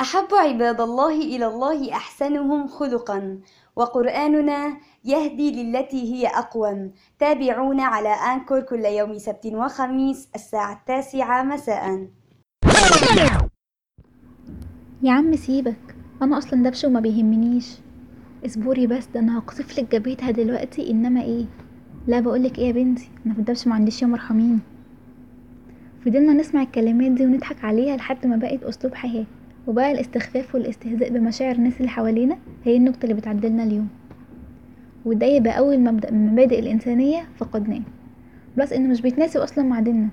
أحب عباد الله إلى الله أحسنهم خلقا. وقرآننا يهدي للتي هي أقوم. تابعونا على أنكور كل يوم سبت وخميس الساعة التاسعة مساء. يا عم سيبك. أنا أصلا دبش وما بيهمنيش. اصبري بس ده أنا هقصف لك جبهتها دلوقتي. إنما إيه؟ لا بقولك إيه يا بنتي؟ أنا في الدبش ما عنديش يا مرحمين فضلنا نسمع الكلمات دي ونضحك عليها لحد ما بقت أسلوب حياة. وبقى الاستخفاف والاستهزاء بمشاعر الناس اللي حوالينا هي النكته اللي بتعدلنا اليوم. وده يبقى أول مبدا من مبادئ الإنسانية فقدناه. بلس إنه مش بيتناسب أصلا مع ديننا.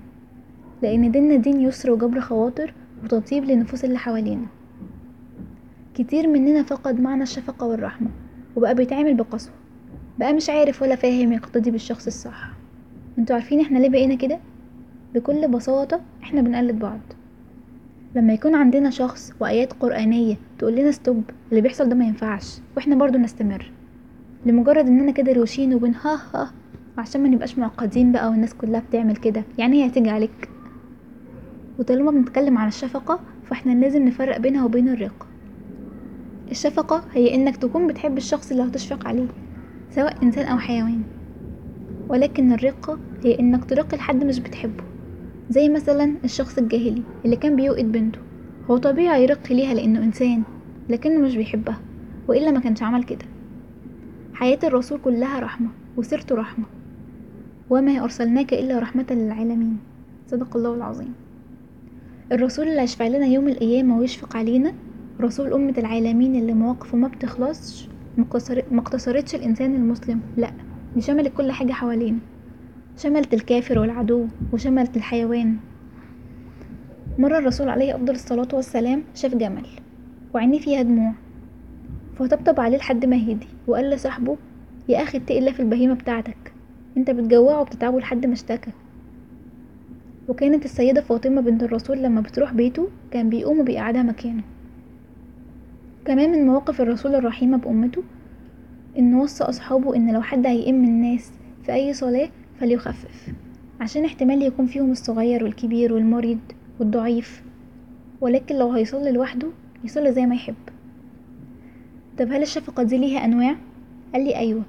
لأن ديننا دين يسر وجبر خواطر وتطيب للنفوس اللي حوالينا. كتير مننا فقد معنى الشفقة والرحمة وبقى بيتعامل بقسوة. بقى مش عارف ولا فاهم يقتدي بالشخص الصح. أنتوا عارفين إحنا ليه بقينا كده؟ بكل بساطة إحنا بنقلد بعض. لما يكون عندنا شخص وآيات قرآنية تقول لنا stop اللي بيحصل ده ما ينفعش وإحنا برضو نستمر. لمجرد إننا كده روشين وبن ها ها عشان ما نبقاش معقدين بقى والناس كلها بتعمل كده يعني هي هتيجي عليك؟ وطالما بنتكلم عن الشفقة فإحنا لازم نفرق بينها وبين الرقة الشفقة هي إنك تكون بتحب الشخص اللي هتشفق عليه سواء إنسان أو حيوان. ولكن الرقة هي إنك ترقي لحد مش بتحبه. زي مثلا الشخص الجاهلي اللي كان بيوقد بنته. هو طبيعي يرقي ليها لأنه إنسان لكنه مش بيحبها وإلا ما كانش عمل كده. حياة الرسول كلها رحمة وسيرته رحمة. وما أرسلناك إلا رحمة للعالمين. صدق الله العظيم. الرسول اللي هيشفع لنا يوم القيامة ويشفق علينا رسول أمة العالمين اللي مواقفه ما بتخلصش ما اقتصرتش الإنسان المسلم لأ دي شملت كل حاجة حوالينا. شملت الكافر والعدو وشملت الحيوان. مرة الرسول عليه أفضل الصلاة والسلام شاف جمل وعينيه فيها دموع. فطبطب عليه لحد ما هدي وقال لصاحبه يا أخي اتقي الله في البهيمة بتاعتك. أنت بتجوعه وبتتعبه لحد ما اشتكى. وكانت السيدة فاطمة بنت الرسول لما بتروح بيته كان بيقوم وبيقعدها مكانه. كمان من مواقف الرسول الرحيمة بأمته إنه وصى أصحابه إن لو حد هيئم الناس في أي صلاة فليخفف عشان احتمال يكون فيهم الصغير والكبير والمريض والضعيف ولكن لو هيصلي لوحده يصلي زي ما يحب. طب هل الشفقة دي ليها أنواع؟ قال لي أيوة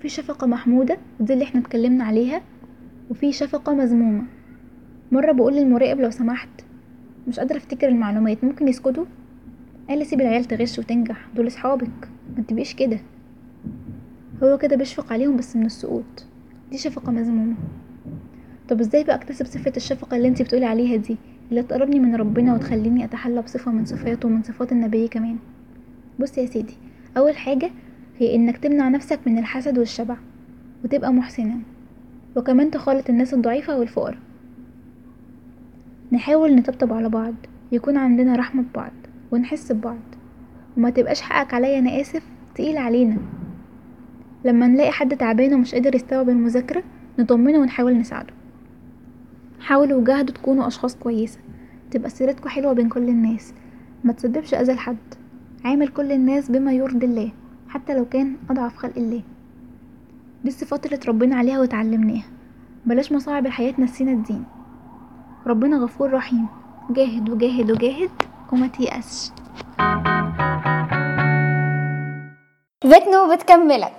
في شفقة محمودة ودي اللي إحنا اتكلمنا عليها وفي شفقة مذمومة. مرة بقول للمراقب لو سمحت مش قادرة افتكر المعلومات ممكن يسكتوا؟ قال لي سيب العيال تغش وتنجح دول أصحابك ما تبقيش كده. هو كده بيشفق عليهم بس من السقوط. دي شفقة مذمومة. طب إزاي بقى أكتسب صفة الشفقة اللي أنتي بتقولي عليها دي اللي تقربني من ربنا وتخليني اتحلى بصفة من صفاته ومن صفات النبي كمان؟ بص يا سيدي أول حاجة هي إنك تمنع نفسك من الحسد والشبع وتبقى محسنا وكمان تخالط الناس الضعيفة والفقراء. نحاول نطبطب على بعض يكون عندنا رحمة ببعض ونحس ببعض وما تبقاش حقك عليا أنا آسف تقيل علينا. لما نلاقي حد تعبان ومش قادر يستوعب المذاكرة نطمنه ونحاول نساعده. حاولوا وجاهدوا تكونوا أشخاص كويسة. تبقى سيرتكوا حلوة بين كل الناس. ما تسببش أذى لحد. عامل كل الناس بما يرضي الله حتى لو كان أضعف خلق الله. دي الصفات اللي اتربينا عليها واتعلمناها بلاش مصاعب الحياة نسينا الدين. ربنا غفور رحيم. جاهد وجاهد وجاهد وما تيأسش. ذات نو بتكملك